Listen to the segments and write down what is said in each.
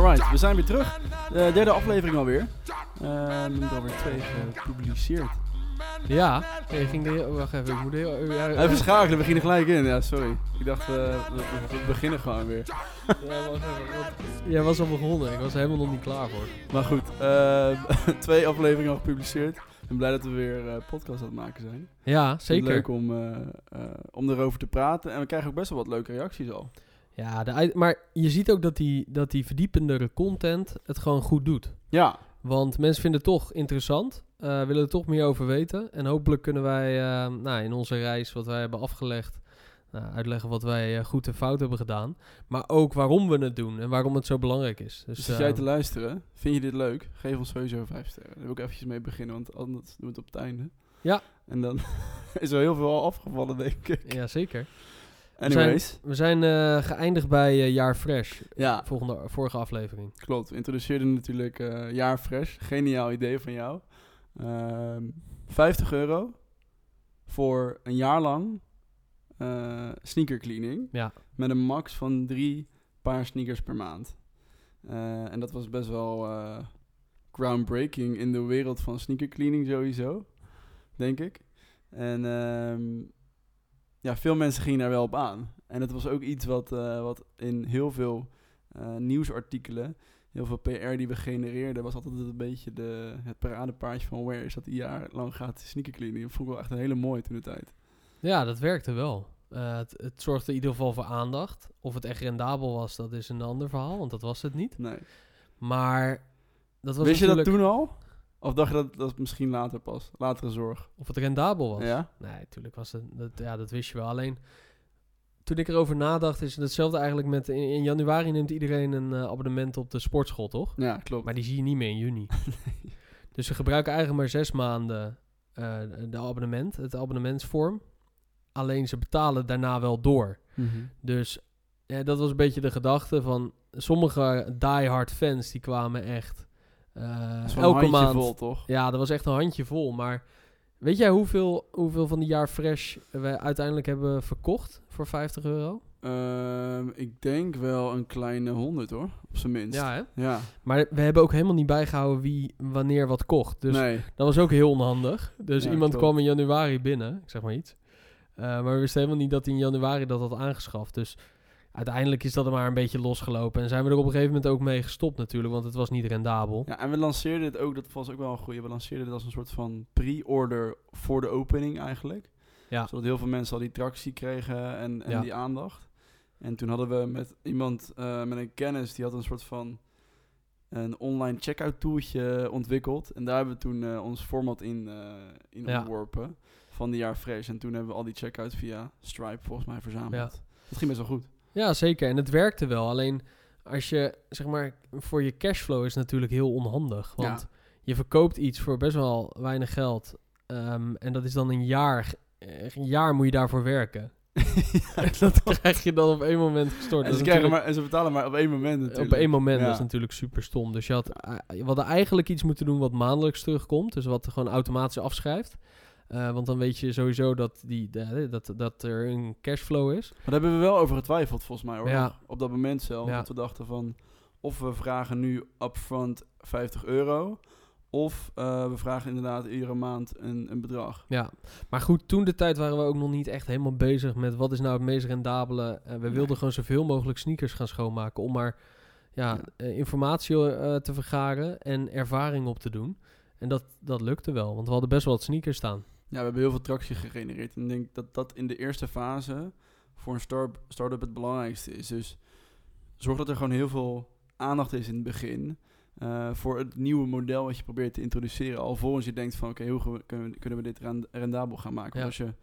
Alright, we zijn weer terug. De derde aflevering alweer. Uh, er zijn alweer twee gepubliceerd. Ja, ging de heel, wacht even, ik moet heel, ja, Even schakelen, we beginnen gelijk in. Ja, sorry. Ik dacht, uh, we, we, beginnen gewoon weer. Ja, wacht even, want jij was al begonnen, ik was helemaal nog niet klaar voor. Maar goed, uh, twee afleveringen al gepubliceerd. Ik ben blij dat we weer uh, podcast aan het maken zijn. Ja, zeker. leuk om, om erover te praten. En we krijgen ook best wel wat leuke reacties al. Ja, de, maar je ziet ook dat die, dat die verdiependere content het gewoon goed doet. Ja. Want mensen vinden het toch interessant, uh, willen er toch meer over weten. En hopelijk kunnen wij uh, nou, in onze reis, wat wij hebben afgelegd, uh, uitleggen wat wij eh, goed en fout hebben gedaan. Maar ook waarom we het doen en waarom het zo belangrijk is. Dus, dus jij te luisteren, vind je dit leuk? Geef ons sowieso vijf sterren. Daar wil ik eventjes mee beginnen, want anders doen we het op het einde. Ja. En dan is er heel veel al afgevallen, denk ik. Ja, zeker. Anyways. We zijn, we zijn uh, geëindigd bij uh, Jaar Fresh. Ja. Volgende, vorige aflevering. Klopt. We introduceerden natuurlijk uh, Jaar Fresh. Geniaal idee van jou. 50 euro voor een jaar lang sneaker cleaning. Ja. Met een max van drie paar sneakers per maand. en dat was best wel groundbreaking in de wereld van sneaker cleaning sowieso. Denk ik. En... Um, ja, veel mensen gingen daar wel op aan. En het was ook iets wat, uh, wat in heel veel uh, nieuwsartikelen, heel veel PR die we genereerden, was altijd een beetje de, het paradepaardje van Where is dat die jaar lang gaat sneaker cleaning. Dat vond ik wel echt een hele mooie toen de tijd. Ja, dat werkte wel. Uh, het, het, zorgde in ieder geval voor aandacht. Of het echt rendabel was, dat is een ander verhaal, want dat was het niet. Nee. Maar dat was Wist je dat toen al? Of dacht je dat dat misschien later pas, latere zorg? Of het rendabel was? Ja. Nee, natuurlijk was het, dat, ja, dat wist je wel. Alleen, toen ik erover nadacht, is het hetzelfde eigenlijk met, in, in januari neemt iedereen een uh, abonnement op de sportschool, toch? Ja, klopt. Maar die zie je niet meer in juni. nee. Dus ze gebruiken eigenlijk maar zes maanden uh, de abonnement, het abonnementsvorm. Alleen ze betalen daarna wel door. Mm -hmm. Dus ja, dat was een beetje de gedachte van sommige diehard fans die kwamen echt elke maand. vol, toch? Ja, dat was echt een handje vol. Maar weet jij hoeveel, hoeveel van die jaar fresh we uiteindelijk hebben verkocht voor 50 euro? Uh, ik denk wel een kleine 100 hoor, op zijn minst. Ja, hè? Ja. Maar we hebben ook helemaal niet bijgehouden wie wanneer wat kocht. Dus nee. dat was ook heel onhandig. Dus Ja, iemand klopt. kwam in januari binnen, ik zeg maar iets. Uh, maar we wisten helemaal niet dat hij in januari dat had aangeschaft. Dus uiteindelijk is dat er maar een beetje losgelopen. En zijn we er op een gegeven moment ook mee gestopt natuurlijk, want het was niet rendabel. Ja, en we lanceerden het ook, dat was ook wel een goede. We lanceerden het als een soort van pre-order voor de opening eigenlijk. Ja. Zodat heel veel mensen al die tractie kregen en, en Ja. die aandacht. En toen hadden we met iemand uh, met een kennis, die had een soort van een online checkout tooltje ontwikkeld. En daar hebben we toen uh, ons format in, uh, in Ja. ontworpen van die jaar fresh. En toen hebben we al die checkouts via Stripe volgens mij verzameld. Ja. Dat ging best wel goed. Ja, zeker. En het werkte wel. Alleen als je, zeg maar, voor je cashflow is natuurlijk heel onhandig. Want Ja. je verkoopt iets voor best wel weinig geld. ehm, en dat is dan een jaar. eh, Een jaar moet je daarvoor werken. En dat krijg je dan op één moment gestort. En ze, krijgen maar, en ze betalen maar op één moment natuurlijk. op één moment, Ja. dat is natuurlijk super stom. Dus je had, eh, we hadden eigenlijk iets moeten doen wat maandelijks terugkomt. Dus wat gewoon automatisch afschrijft. Eh, want dan weet je sowieso dat, die, de- dat, dat er een cashflow is. Maar daar hebben we wel over getwijfeld volgens mij hoor. Ja. Op dat moment zelf. Ja. Dat we dachten van of we vragen nu upfront 50 euro. Of eh, we vragen inderdaad iedere maand een, een bedrag. Ja, maar goed, toen de tijd waren we ook nog niet echt helemaal bezig met wat is nou het meest rendabele. Eh, we Nee. wilden gewoon zoveel mogelijk sneakers gaan schoonmaken om maar ja, Ja. eh, informatie eh, te vergaren en ervaring op te doen. En dat, dat lukte wel, want we hadden best wel wat sneakers staan. Ja, we hebben heel veel tractie gegenereerd. En ik denk dat dat in de eerste fase voor een start- start-up het belangrijkste is. Dus zorg dat er gewoon heel veel aandacht is in het begin. eh, voor het nieuwe model wat je probeert te introduceren. Alvorens je denkt van oké, hoe kunnen we, kunnen we dit ren- rendabel gaan maken. Ja. Als je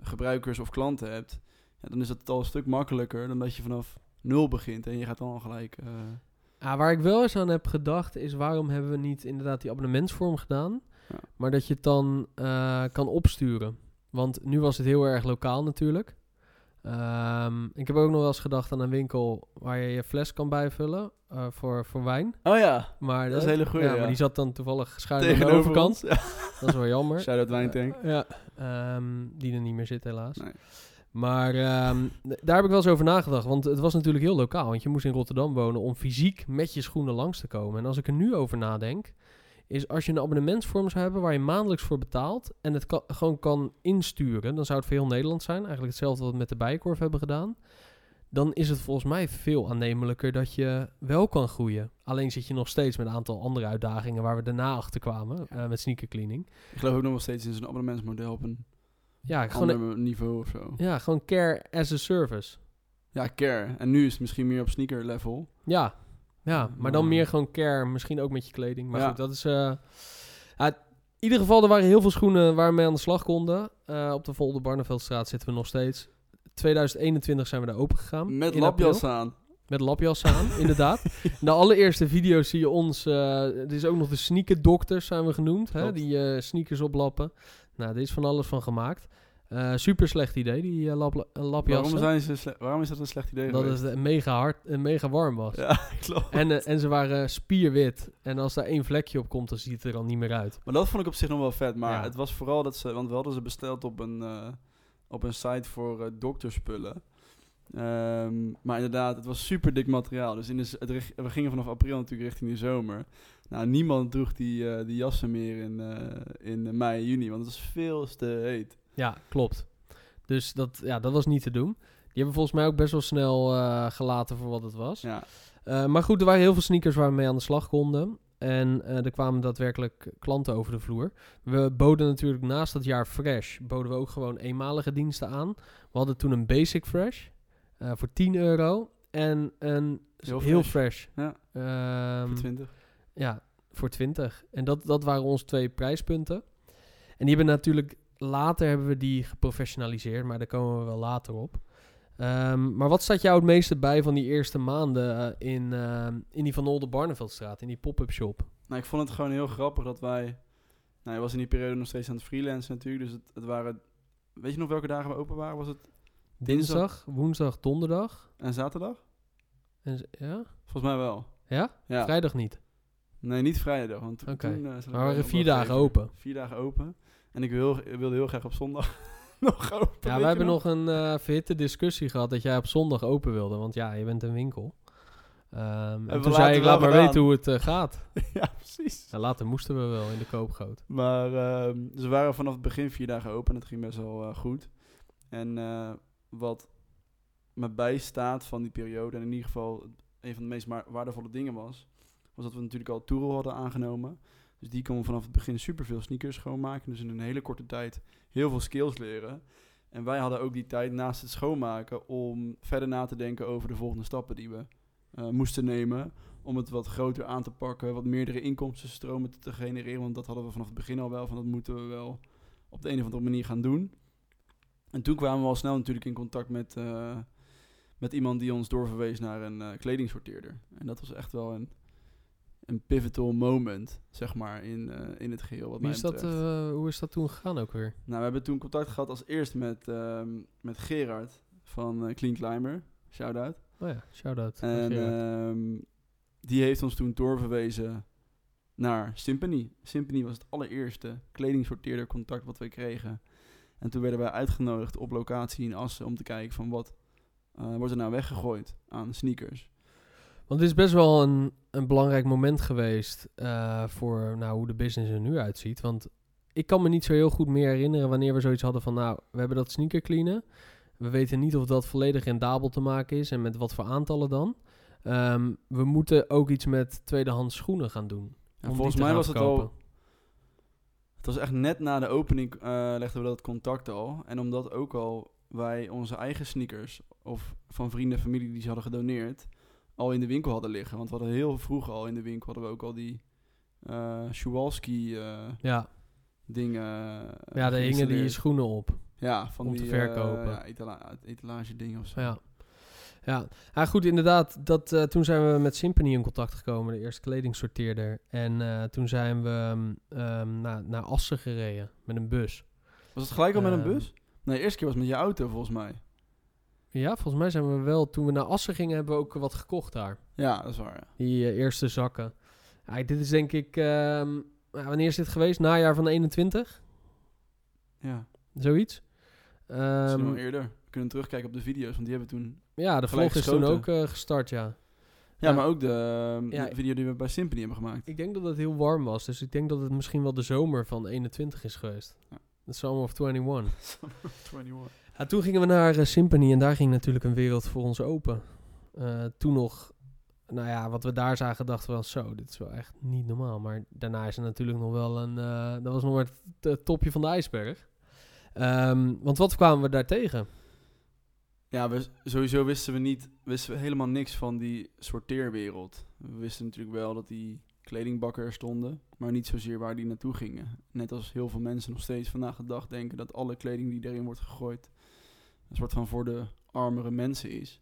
gebruikers of klanten hebt, ja, dan is het al een stuk makkelijker dan dat je vanaf nul begint. En je gaat dan al gelijk... eh, Ah, waar ik wel eens aan heb gedacht is waarom hebben we niet inderdaad die abonnementsvorm gedaan. Ja. Maar dat je het dan eh, kan opsturen. Want nu was het heel erg lokaal natuurlijk. Ehm, ik heb ook nog wel eens gedacht aan een winkel waar je je fles kan bijvullen eh, voor, voor wijn. Oh ja, Maar Dat is een hele goeie, Ja, ja. maar die zat dan toevallig schuin aan de overkant. Ja. Dat is wel jammer. Shout-out Wijntank. Eh, ja, ehm, die er niet meer zit helaas. Nee. Maar ehm, daar heb ik wel eens over nagedacht. Want het was natuurlijk heel lokaal. Want je moest in Rotterdam wonen om fysiek met je schoenen langs te komen. En als ik er nu over nadenk, is als je een abonnementsvorm zou hebben waar je maandelijks voor betaalt en het kan, gewoon kan insturen, dan zou het voor heel Nederland zijn. Eigenlijk hetzelfde wat we met de Bijenkorf hebben gedaan. Dan is het volgens mij veel aannemelijker dat je wel kan groeien. Alleen zit je nog steeds met een aantal andere uitdagingen waar we daarna achter kwamen eh, met sneaker cleaning. Ik geloof ook nog wel steeds in zo'n abonnementsmodel op een Ja, gewoon, ander niveau of zo. ja, gewoon care as a service. Ja, care. En nu is het misschien meer op sneaker level. Ja, ja maar dan meer gewoon care, misschien ook met je kleding. Maar Ja. goed, dat is... eh, ja, in ieder geval, er waren heel veel schoenen waar we mee aan de slag konden. Eh, op de Volde Barneveldstraat zitten we nog steeds. 2021 zijn we daar open gegaan. Met lapjas aan. Met lapjas aan, inderdaad. In de allereerste video's zie je ons... eh er is ook nog de sneaker dokters zijn we genoemd. Hè, die eh, sneakers oplappen. Nou, er is van alles van gemaakt. Eh, super slecht idee, die eh, lap, eh, lapjassen. Waarom, zijn ze waarom is dat een slecht idee dat geweest? het mega hard en mega warm was. Ja, klopt. En, eh, en ze waren spierwit. En als daar één vlekje op komt, dan ziet het er al niet meer uit. Maar dat vond ik op zich nog wel vet. Maar Ja. het was vooral dat ze... Want we hadden ze besteld op een, eh, op een site voor eh, dokterspullen. Ehm, maar inderdaad, het was super dik materiaal. Dus in de, het, we gingen vanaf april natuurlijk richting de zomer. Nou, niemand droeg die, eh, die jassen meer in, eh, in mei, juni. Want het was veel te heet. Ja, klopt. Dus dat, ja, dat was niet te doen. Die hebben volgens mij ook best wel snel eh, gelaten voor wat het was. Ja, Eh, maar goed, er waren heel veel sneakers waar we mee aan de slag konden. En eh, er kwamen daadwerkelijk klanten over de vloer. We boden natuurlijk naast dat jaar Fresh, boden we ook gewoon eenmalige diensten aan. We hadden toen een Basic Fresh voor 10 euro. En een Heel heel, fresh. fresh. Ja. Ehm, voor 20. Ja, voor 20. En dat, dat waren onze twee prijspunten. En die hebben natuurlijk later hebben we die geprofessionaliseerd, maar daar komen we wel later op. Ehm, maar wat staat jou het meeste bij van die eerste maanden eh, in, ehm, in die Van Olde Barneveldstraat, in die pop-up shop? Nou, ik vond het gewoon heel grappig dat wij... Nou, je was in die periode nog steeds aan het freelancen natuurlijk. Dus het, het waren... Weet je nog welke dagen we open waren? Was het Dinsdag, woensdag, donderdag. en zaterdag? En, ja? Volgens mij wel. Ja? Ja. Vrijdag niet. Nee, niet vrijdag. Want toen, Oké. toen, eh, Maar we waren vier dagen open. Vier dagen open. En ik wil, wilde heel graag op zondag nog open. Ja, we hebben nog een eh verhitte discussie gehad dat jij op zondag open wilde, want ja, je bent een winkel. Ehm, en toen zei ik, laat maar gedaan. weten hoe het eh, gaat. ja, precies. Ja, later moesten we wel in de koopgoot. Maar ehm, we waren vanaf het begin vier dagen open. en Het ging best wel eh, goed. En wat me bijstaat van die periode, en in ieder geval een van de meest waardevolle dingen was, was dat we natuurlijk al Tourel hadden aangenomen. Dus die konden vanaf het begin superveel sneakers schoonmaken. Dus in een hele korte tijd heel veel skills leren. En wij hadden ook die tijd naast het schoonmaken om verder na te denken over de volgende stappen die we eh, moesten nemen. Om het wat groter aan te pakken, wat meerdere inkomstenstromen te, genereren. Want dat hadden we vanaf het begin al wel, van dat moeten we wel op de een of andere manier gaan doen. En toen kwamen we al snel natuurlijk in contact met, eh, met iemand die ons doorverwees naar een eh, kledingsorteerder. En dat was echt wel een, een pivotal moment, zeg maar, in, eh, in het geheel. Wat Wie mij is dat, eh, hoe is dat toen gegaan ook weer? Nou, we hebben toen contact gehad als eerst met, ehm, met Gerard van eh, Clean Climber. Shout-out. Oh ja, shout-out. En ehm, die heeft ons toen doorverwezen naar Symphony. Symphony was het allereerste kledingsorteerder contact wat we kregen. En toen werden wij uitgenodigd op locatie in Assen om te kijken van wat wordt er nou weggegooid aan sneakers. Want het is best wel een, een belangrijk moment geweest eh, voor nou, hoe de business er nu uitziet. Want ik kan me niet zo heel goed meer herinneren wanneer we zoiets hadden van... nou, we hebben dat sneaker cleanen. We weten niet of dat volledig rendabel te maken is en met wat voor aantallen dan. Ehm, we moeten ook iets met tweedehands schoenen gaan doen. Ja, volgens mij was het al... Het was echt net na de opening eh, legden we dat contact al. En omdat ook al wij onze eigen sneakers... of van vrienden en familie die ze hadden gedoneerd... al in de winkel hadden liggen. Want we hadden heel vroeg al in de winkel... hadden we ook al die uh, Schwalski eh, Ja, dingen ja daar hingen die schoenen op. Ja, van om die te verkopen. eh, ja, etala etalage dingen of zo. Ja. Ja. ja, goed, inderdaad. Dat, eh, toen zijn we met Symphony in contact gekomen, de eerste kledingsorteerder. En eh, toen zijn we ehm, ehm, naar, naar Assen gereden met een bus. Was het gelijk al met een Ehm. bus? Nee, de eerste keer was het met je auto volgens mij. Ja, volgens mij zijn we wel, toen we naar Assen gingen, hebben we ook wat gekocht daar. Ja, dat is waar. Ja. Die eh, eerste zakken. Ja, dit is denk ik, ehm, wanneer is dit geweest? Najaar van 21? ja. Zoiets. Misschien Ehm, wel eerder. kunnen terugkijken op de video's, want die hebben toen... Ja, de vlog is toen ook eh, gestart, ja. Ja, Ja. maar ook de, ehm, Ja. de video die we bij Symphony hebben gemaakt. Ik denk dat het heel warm was, dus ik denk dat het misschien wel de zomer van 21 is geweest. Ja. De summer of 21. 21. Toen gingen we naar eh, Symphony en daar ging natuurlijk een wereld voor ons open. Eh, toen nog, nou ja, wat we daar zagen, dachten we wel zo, dit is wel echt niet normaal. Maar daarna is er natuurlijk nog wel een, eh, dat was nog maar het, het topje van de ijsberg. Ehm, want wat kwamen we daar tegen? Ja, we, sowieso wisten we niet, wisten we helemaal niks van die sorteerwereld. We wisten natuurlijk wel dat die kledingbakken er stonden, maar niet zozeer waar die naartoe gingen. Net als heel veel mensen nog steeds vandaag de dag denken dat alle kleding die erin wordt gegooid een soort van voor de armere mensen is.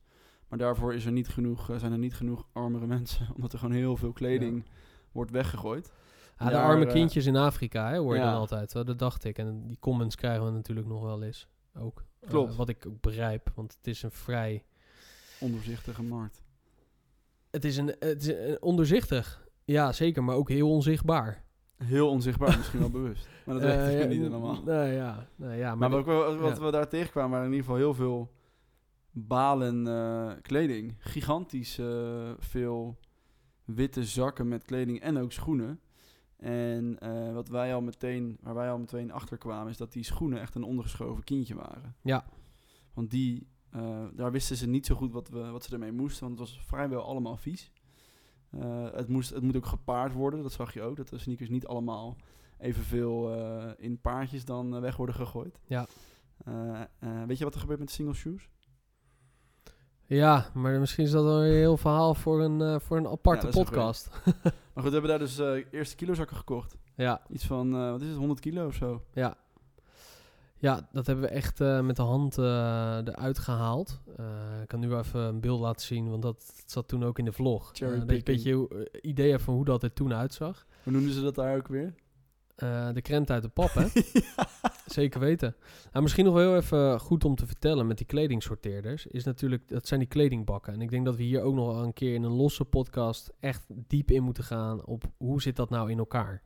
Maar daarvoor is er niet genoeg, eh, zijn er niet genoeg armere mensen, omdat er gewoon heel veel kleding wordt weggegooid. Ja, de arme eh, kindjes in Afrika, hè, hoor je ja. dan altijd. Dat dacht ik. En die comments krijgen we natuurlijk nog wel eens. Ook. Eh, Klopt. wat ik ook begrijp, want het is een vrij... Ondoorzichtige markt. Het is een, het is een onderzichtig. Ja, zeker, maar ook heel onzichtbaar. Heel onzichtbaar, misschien wel bewust. Maar dat weet Eh, ik ja, niet helemaal. Ja. Ja Maar, maar, wat, we daar tegenkwamen waren in ieder geval heel veel balen eh, kleding. Gigantisch eh, veel witte zakken met kleding en ook schoenen. En eh, wat wij al meteen, waar wij al meteen achter kwamen, is dat die schoenen echt een ondergeschoven kindje waren. Ja. Want die, eh, daar wisten ze niet zo goed wat, we, wat ze ermee moesten, want het was vrijwel allemaal vies. Eh, het, moest, het moet ook gepaard worden, dat zag je ook, dat de sneakers niet allemaal evenveel eh in paardjes dan eh, weg worden gegooid. Ja. Weet je wat er gebeurt met single shoes? ja, maar misschien is dat een heel verhaal voor een, voor een aparte Ja, een podcast. Maar goed, we hebben daar dus eerste kilozakken gekocht. ja, Iets van, wat is het, 100 kilo of zo? ja. Ja, dat hebben we echt eh, met de hand eh, eruit gehaald. Eh, ik kan nu wel even een beeld laten zien, want dat zat toen ook in de vlog. Dat je een beetje idee hebt van hoe dat er toen uitzag. Hoe noemden ze dat daar ook weer? De krent uit de pap, hè? Zeker weten. Nou, misschien nog wel heel even goed om te vertellen met die kledingsorteerders. Is natuurlijk, dat zijn die kledingbakken. En ik denk dat we hier ook nog een keer in een losse podcast echt diep in moeten gaan op hoe zit dat nou in elkaar.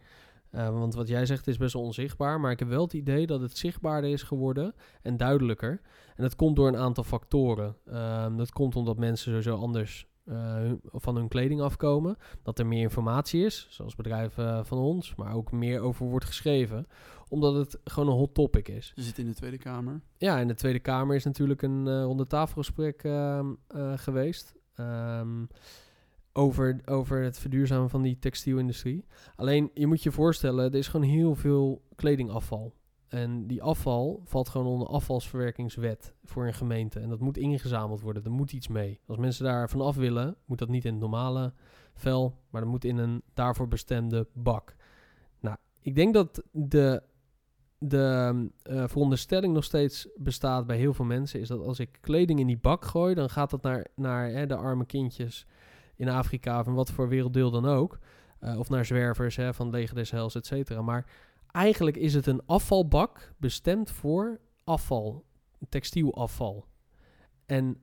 Eh, want wat jij zegt is best wel onzichtbaar. Maar ik heb wel het idee dat het zichtbaarder is geworden en duidelijker. En dat komt door een aantal factoren. Ehm, dat komt omdat mensen sowieso anders eh, van hun kleding afkomen. Dat er meer informatie is, zoals bedrijven eh, van ons, maar ook meer over wordt geschreven. Omdat het gewoon een hot topic is. Ze zitten in de Tweede Kamer. Ja, in de Tweede Kamer is natuurlijk een eh ronde tafelgesprek ehm, eh, geweest. ehm, over, over het verduurzamen van die textielindustrie. Alleen, je moet je voorstellen, er is gewoon heel veel kledingafval. En die afval valt gewoon onder afvalsverwerkingswet voor een gemeente. En dat moet ingezameld worden. Er moet iets mee. Als mensen daar vanaf willen, moet dat niet in het normale vel, maar dat moet in een daarvoor bestemde bak. Nou, ik denk dat de, de eh, veronderstelling nog steeds bestaat bij heel veel mensen, is dat als ik kleding in die bak gooi, dan gaat dat naar, naar hè, de arme kindjes in Afrika of in wat voor werelddeel dan ook. Eh, of naar zwervers hè, van Leger des Heils, et. Maar eigenlijk is het een afvalbak bestemd voor afval, textielafval. En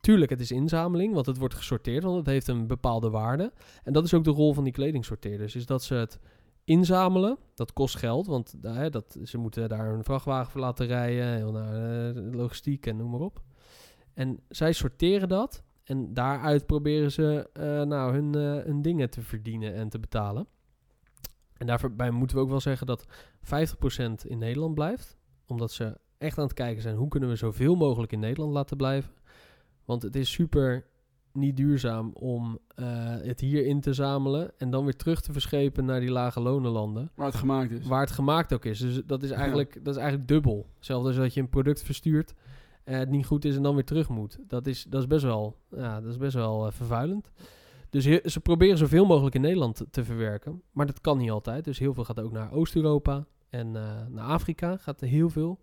tuurlijk, het is inzameling, want het wordt gesorteerd, want het heeft een bepaalde waarde. En dat is ook de rol van die kledingsorteerders, is dat ze het inzamelen. Dat kost geld, want eh, dat, ze moeten daar een vrachtwagen voor laten rijden, heel naar eh, logistiek en noem maar op. En zij sorteren dat en daaruit proberen ze eh, nou, hun, eh, hun dingen te verdienen en te betalen. En daarbij moeten we ook wel zeggen dat 50% in Nederland blijft, omdat ze echt aan het kijken zijn hoe kunnen we zoveel mogelijk in Nederland laten blijven. Want het is super niet duurzaam om eh, het hier in te zamelen en dan weer terug te verschepen naar die lage lonenlanden. Waar het gemaakt is. Waar het gemaakt ook is. Dus dat is eigenlijk, dat is eigenlijk dubbel. Hetzelfde als dat je een product verstuurt, eh, het niet goed is en dan weer terug moet. Dat is, dat is best wel, ja, dat is best wel eh, vervuilend. Dus ze proberen zoveel mogelijk in Nederland te, verwerken. Maar dat kan niet altijd. Dus heel veel gaat ook naar Oost-Europa en eh, naar Afrika gaat er heel veel.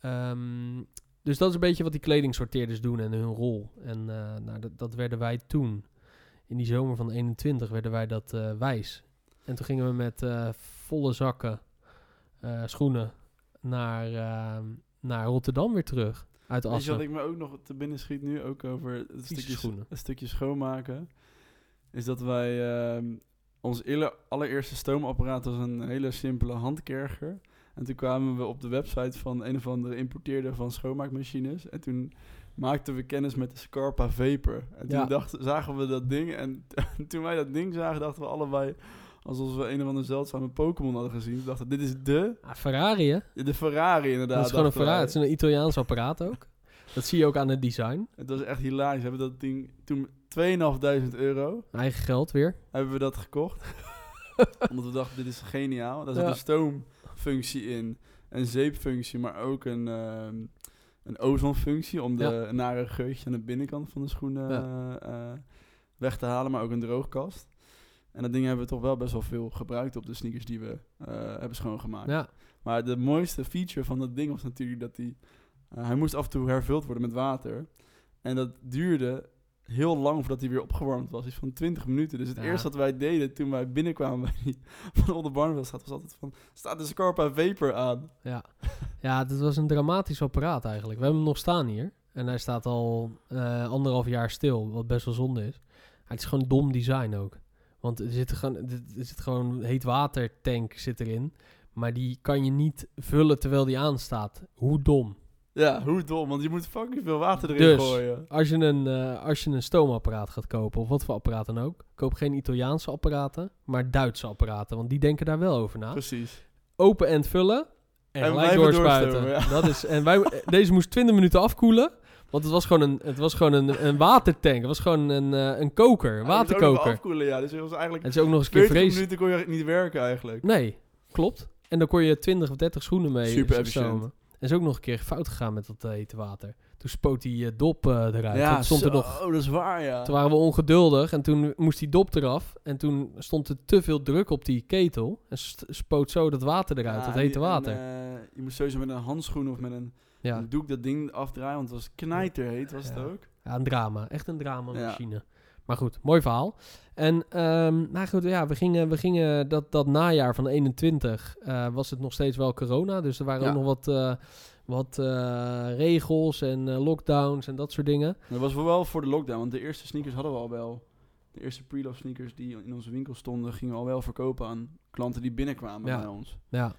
Ehm, dus dat is een beetje wat die kledingsorteerders doen en hun rol. En nou, dat, dat werden wij toen, in die zomer van 21, werden wij dat wijs. En toen gingen we met volle zakken schoenen naar, eh, naar Rotterdam weer terug. Uit wat ik me ook nog te binnen schiet nu, ook over het stukje, schoenen. een stukje schoonmaken, is dat wij, ehm, ons allereerste stoomapparaat was een hele simpele handkerger. En toen kwamen we op de website van een of andere importeerder van schoonmaakmachines. En toen maakten we kennis met de Scarpa Vapor. En toen Ja. dachten, zagen we dat ding. En toen wij dat ding zagen, dachten we allebei... alsof we een of andere zeldzame Pokémon hadden gezien. We dachten, dit is de, Ah, Ferrari, hè? de Ferrari inderdaad. dat is gewoon een. Ferrari. Het is een Italiaans apparaat ook. Dat zie je ook aan het design. Het was echt hilarisch. We hebben dat ding toen 2.500 euro Eigen geld weer. hebben we dat gekocht. Omdat we dachten, dit is geniaal. Daar zit Ja. een stoomfunctie in, een zeepfunctie, maar ook een, ehm, een ozonfunctie om de nare geurtje aan de binnenkant van de schoenen Ja. eh, eh, weg te halen, maar ook een droogkast. En dat ding hebben we toch wel best wel veel gebruikt op de sneakers die we eh, hebben schoongemaakt. Ja, Maar de mooiste feature van dat ding was natuurlijk dat hij... eh, hij moest af en toe hervuld worden met water. En dat duurde heel lang voordat hij weer opgewarmd was. Iets van 20 minuten. Dus het Ja. eerste wat wij deden toen wij binnenkwamen bij die van Olde Barneveld was altijd van... Staat de Scarpa Vapor aan? ja. ja, dit was een dramatisch apparaat eigenlijk. We hebben hem nog staan hier. En hij staat al eh, anderhalf jaar stil, wat best wel zonde is. Het is gewoon dom design ook. Want er zit gewoon, er zit gewoon een heet water tank zit erin. Maar die kan je niet vullen terwijl die aanstaat. Hoe dom. Ja, hoe dom. Want je moet fucking veel water erin Dus, gooien. Als je, een, eh, als je een stoomapparaat gaat kopen, of wat voor apparaat dan ook, koop geen Italiaanse apparaten, maar Duitse apparaten. Want die denken daar wel over na. Precies. Open end vullen en, En gelijk doorspuiten. ja. Dat is, en wij, deze moest 20 minuten afkoelen. Want het was gewoon een, het was gewoon een, een watertank. Het was gewoon een, eh, een koker, ook nog waterkoker. afkoelen, ja. Dus het was eigenlijk... Het is ook nog eens een keer 40 vrees. minuten kon je niet werken eigenlijk. Nee, klopt. En dan kon je 20 of 30 schoenen mee Super efficiënt. En is ook nog een keer fout gegaan met dat eh, hete water. Toen spoot die eh, dop eruit. Ja, Toen stond er nog dat is waar, ja. Toen waren we ongeduldig en toen moest die dop eraf. En toen stond er te veel druk op die ketel. En spoot zo dat water eruit, Ja, dat hete water. en, je moest sowieso met een handschoen of met een, ja. een doek dat ding afdraaien, want het was knijterheet, was het ook. ja, een drama. Echt een drama Ja. machine. Maar goed, mooi verhaal. En ehm, nou goed, ja, we gingen, we gingen dat, dat najaar van 21 eh, was het nog steeds wel corona. Dus er waren Ja. ook nog wat, eh, wat eh, regels en lockdowns en dat soort dingen. Dat was wel voor de lockdown, want de eerste sneakers hadden we al wel. De eerste pre-love sneakers die in onze winkel stonden, gingen we al wel verkopen aan klanten die binnenkwamen Ja. bij ons. Ja.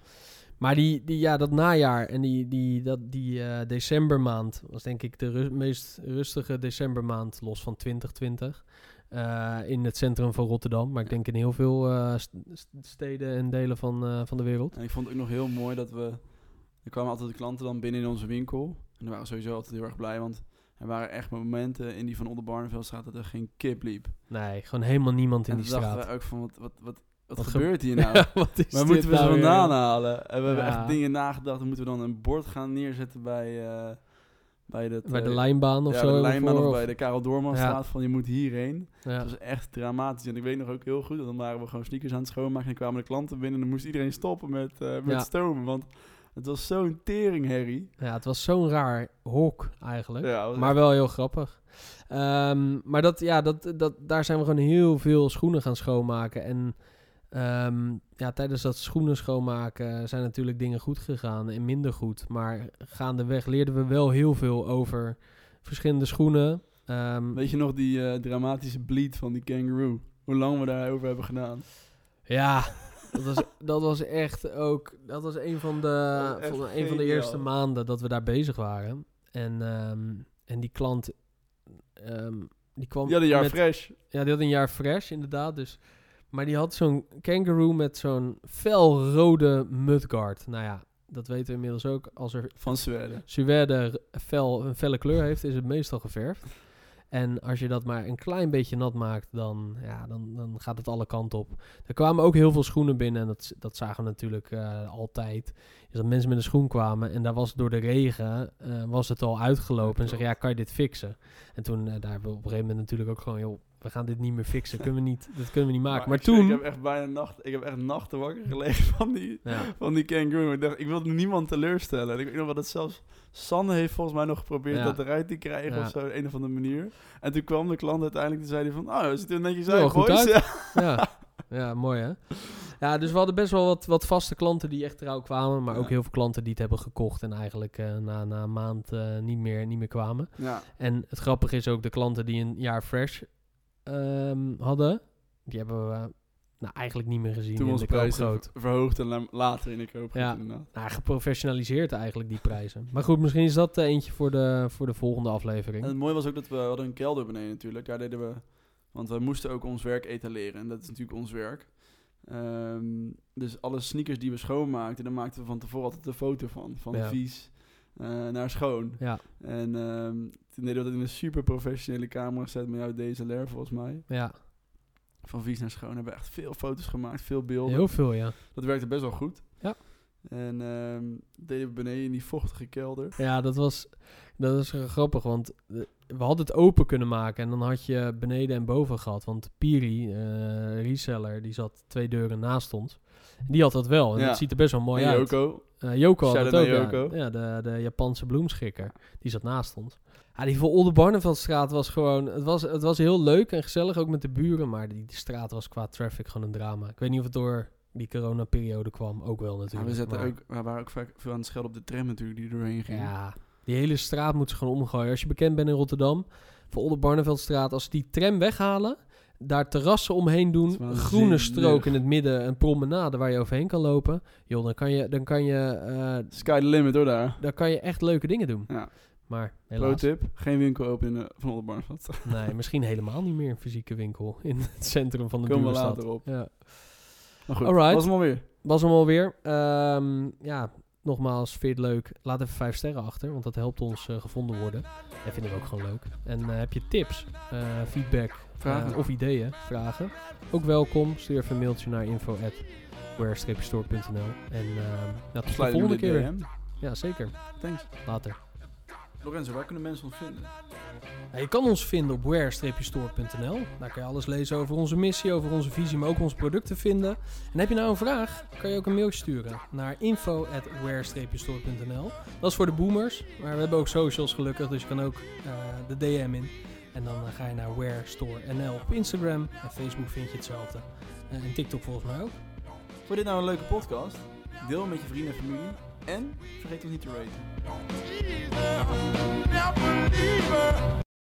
Maar die, die, ja, dat najaar en die, die, dat, die eh, decembermaand was denk ik de ru- meest rustige decembermaand los van 2020. eh, in het centrum van Rotterdam. Maar ik denk in heel veel eh, st- st- steden en delen van, van de wereld. En ik vond het ook nog heel mooi dat we... Er kwamen altijd de klanten dan binnen in onze winkel. En die waren sowieso altijd heel erg blij, want er waren echt momenten in die van Oldenbarneveldstraat dat er geen kip liep. Nee, gewoon helemaal niemand in en die toen dachten straat. we ook van, wat, wat, wat, wat, Wat ge- gebeurt hier nou? Wat is Waar moeten we ze nou weer? vandaan halen? En we hebben Ja. echt dingen nagedacht. Moeten we dan een bord gaan neerzetten bij, eh, bij, dat, Bij de eh, lijnbaan of ja, zo. de lijnbaan voor, of bij de Karel Doormanstraat. Van je moet hierheen. ja. Dat was echt dramatisch. En ik weet nog ook heel goed. Dan waren we gewoon sneakers aan het schoonmaken. En kwamen de klanten binnen. En dan moest iedereen stoppen met, eh, met Ja. stomen. Want het was zo'n teringherrie. ja, het was zo'n raar hok eigenlijk. Ja, Maar echt- wel heel grappig. Ehm, maar dat, ja, dat, dat, daar zijn we gewoon heel veel schoenen gaan schoonmaken. En ehm, ja, tijdens dat schoenen schoonmaken zijn natuurlijk dingen goed gegaan en minder goed. Maar gaandeweg leerden we wel heel veel over verschillende schoenen. Ehm, Weet je nog die eh, dramatische bleed van die kangaroo? Hoe lang we daarover hebben gedaan? ja, dat was, dat was echt ook... Dat was een van de, van, een van de eerste maanden dat we daar bezig waren. En, ehm, en die klant... die kwam hadden een jaar met- fresh. Ja, die had een jaar fresh, inderdaad. Dus. Maar die had zo'n kangaroo met zo'n felrode mudguard. Nou ja, dat weten we inmiddels ook. Als er Van Zweden. suède fel, een felle kleur heeft, is het meestal geverfd. En als je dat maar een klein beetje nat maakt, dan, ja, dan, dan gaat het alle kanten op. Er kwamen ook heel veel schoenen binnen. En dat, dat zagen we natuurlijk eh, altijd. Is dat mensen met een schoen kwamen. En daar was door de regen eh, was het al uitgelopen. En zeggen, ja, kan je dit fixen? En toen, eh, daar hebben we op een gegeven moment natuurlijk ook gewoon... joh, we gaan dit niet meer fixen. Kunnen we niet, dat kunnen we niet maken. Maar, ik, toen... Ik heb echt bijna nacht, ik heb echt nachten wakker gelegen van die, ja, van die kangaroo. Ik dacht, ik wilde niemand teleurstellen. En ik weet nog wel dat zelfs Sanne heeft volgens mij nog geprobeerd Ja. dat eruit te krijgen Ja. of zo, op een of andere manier. En toen kwam de klant uiteindelijk, toen zei hij van, oh, het ziet er netjes uit, goed boys. uit. Ja. ja. mooi hè? Ja, dus we hadden best wel wat, wat vaste klanten die echt trouw kwamen. Maar Ja. ook heel veel klanten die het hebben gekocht en eigenlijk eh, na, na een maand eh, niet, meer, niet meer kwamen. Ja. En het grappige is ook de klanten die een jaar fresh ehm, hadden. Die hebben we nou, eigenlijk niet meer gezien Toen in onze de prijzen verhoogd en la- later in de koopgroot Ja. inderdaad. Nou, geprofessionaliseerd eigenlijk die prijzen. Maar goed, misschien is dat eh, eentje voor de, voor de volgende aflevering. En het mooie was ook dat we hadden een kelder beneden natuurlijk. Daar deden we, want we moesten ook ons werk etaleren. En dat is natuurlijk ons werk. Ehm, dus alle sneakers die we schoonmaakten, daar maakten we van tevoren altijd een foto van. Van Ja. vies eh, naar schoon. Ja, En ehm, toen deden we dat in een super professionele camera set met jouw DSLR volgens mij. ja. Van vies naar schoon hebben we echt veel foto's gemaakt, veel beelden. heel veel, ja. Dat werkte best wel goed. Ja. En ehm, deden we beneden in die vochtige kelder. Ja, dat was, dat eh, grappig, want eh, we hadden het open kunnen maken en dan had je beneden en boven gehad. Want Piri, eh, reseller, die zat twee deuren naast ons. Die had dat wel en Ja. dat ziet er best wel mooi en uit. Yoko. Eh, Joko had het Shout-out ook, ja. Joko. Ja, de, de Japanse bloemschikker. Die zat naast ons. Ja, die voor Olde Barneveldstraat was gewoon... Het was, het was heel leuk en gezellig, ook met de buren. Maar die, die straat was qua traffic gewoon een drama. Ik weet niet of het door die coronaperiode kwam. Ook wel Ja, natuurlijk. we, zetten maar- ook, we waren ook vaak veel aan het schelden op de tram natuurlijk die er doorheen ging. Ja, die hele straat moet ze gewoon omgooien. Als je bekend bent in Rotterdam, voor Olde Barneveldstraat... Als ze die tram weghalen, daar terrassen omheen doen... Groene strook in het midden, een promenade waar je overheen kan lopen... joh, dan kan je, dan kan je, eh, Sky the limit hoor daar. dan kan je echt leuke dingen doen. Ja. Maar Pro tip, geen winkel open in de Van Oldenbarneveld. nee, misschien helemaal niet meer een fysieke winkel in het centrum van de Komen we later op. Ja. Maar goed, Alright. was hem alweer. Was hem alweer. Ehm ja, nogmaals, vind je het leuk? Laat even vijf sterren achter, want dat helpt ons eh, gevonden worden. Dat vinden we ook gewoon leuk. En eh, heb je tips, eh, feedback Vragen. of ideeën, vragen? Ook welkom. Stuur even een mailtje naar info@where-store.nl En ehm ja, tot de volgende keer. DM. Ja, zeker. Thanks. Later. Lorenzo, waar kunnen mensen ons vinden? Je kan ons vinden op where-store.nl. Daar kan je alles lezen over onze missie, over onze visie, maar ook onze producten vinden. En heb je nou een vraag, kan je ook een mailtje sturen naar info@where-store.nl. Dat is voor de boomers, maar we hebben ook socials gelukkig, dus je kan ook eh, de DM in. En dan eh, ga je naar Where Store NL op Instagram en Facebook vind je hetzelfde. Eh, en TikTok volgens mij ook. Vond je dit nou een leuke podcast? Deel hem met je vrienden en familie. En vergeet ons niet te raten.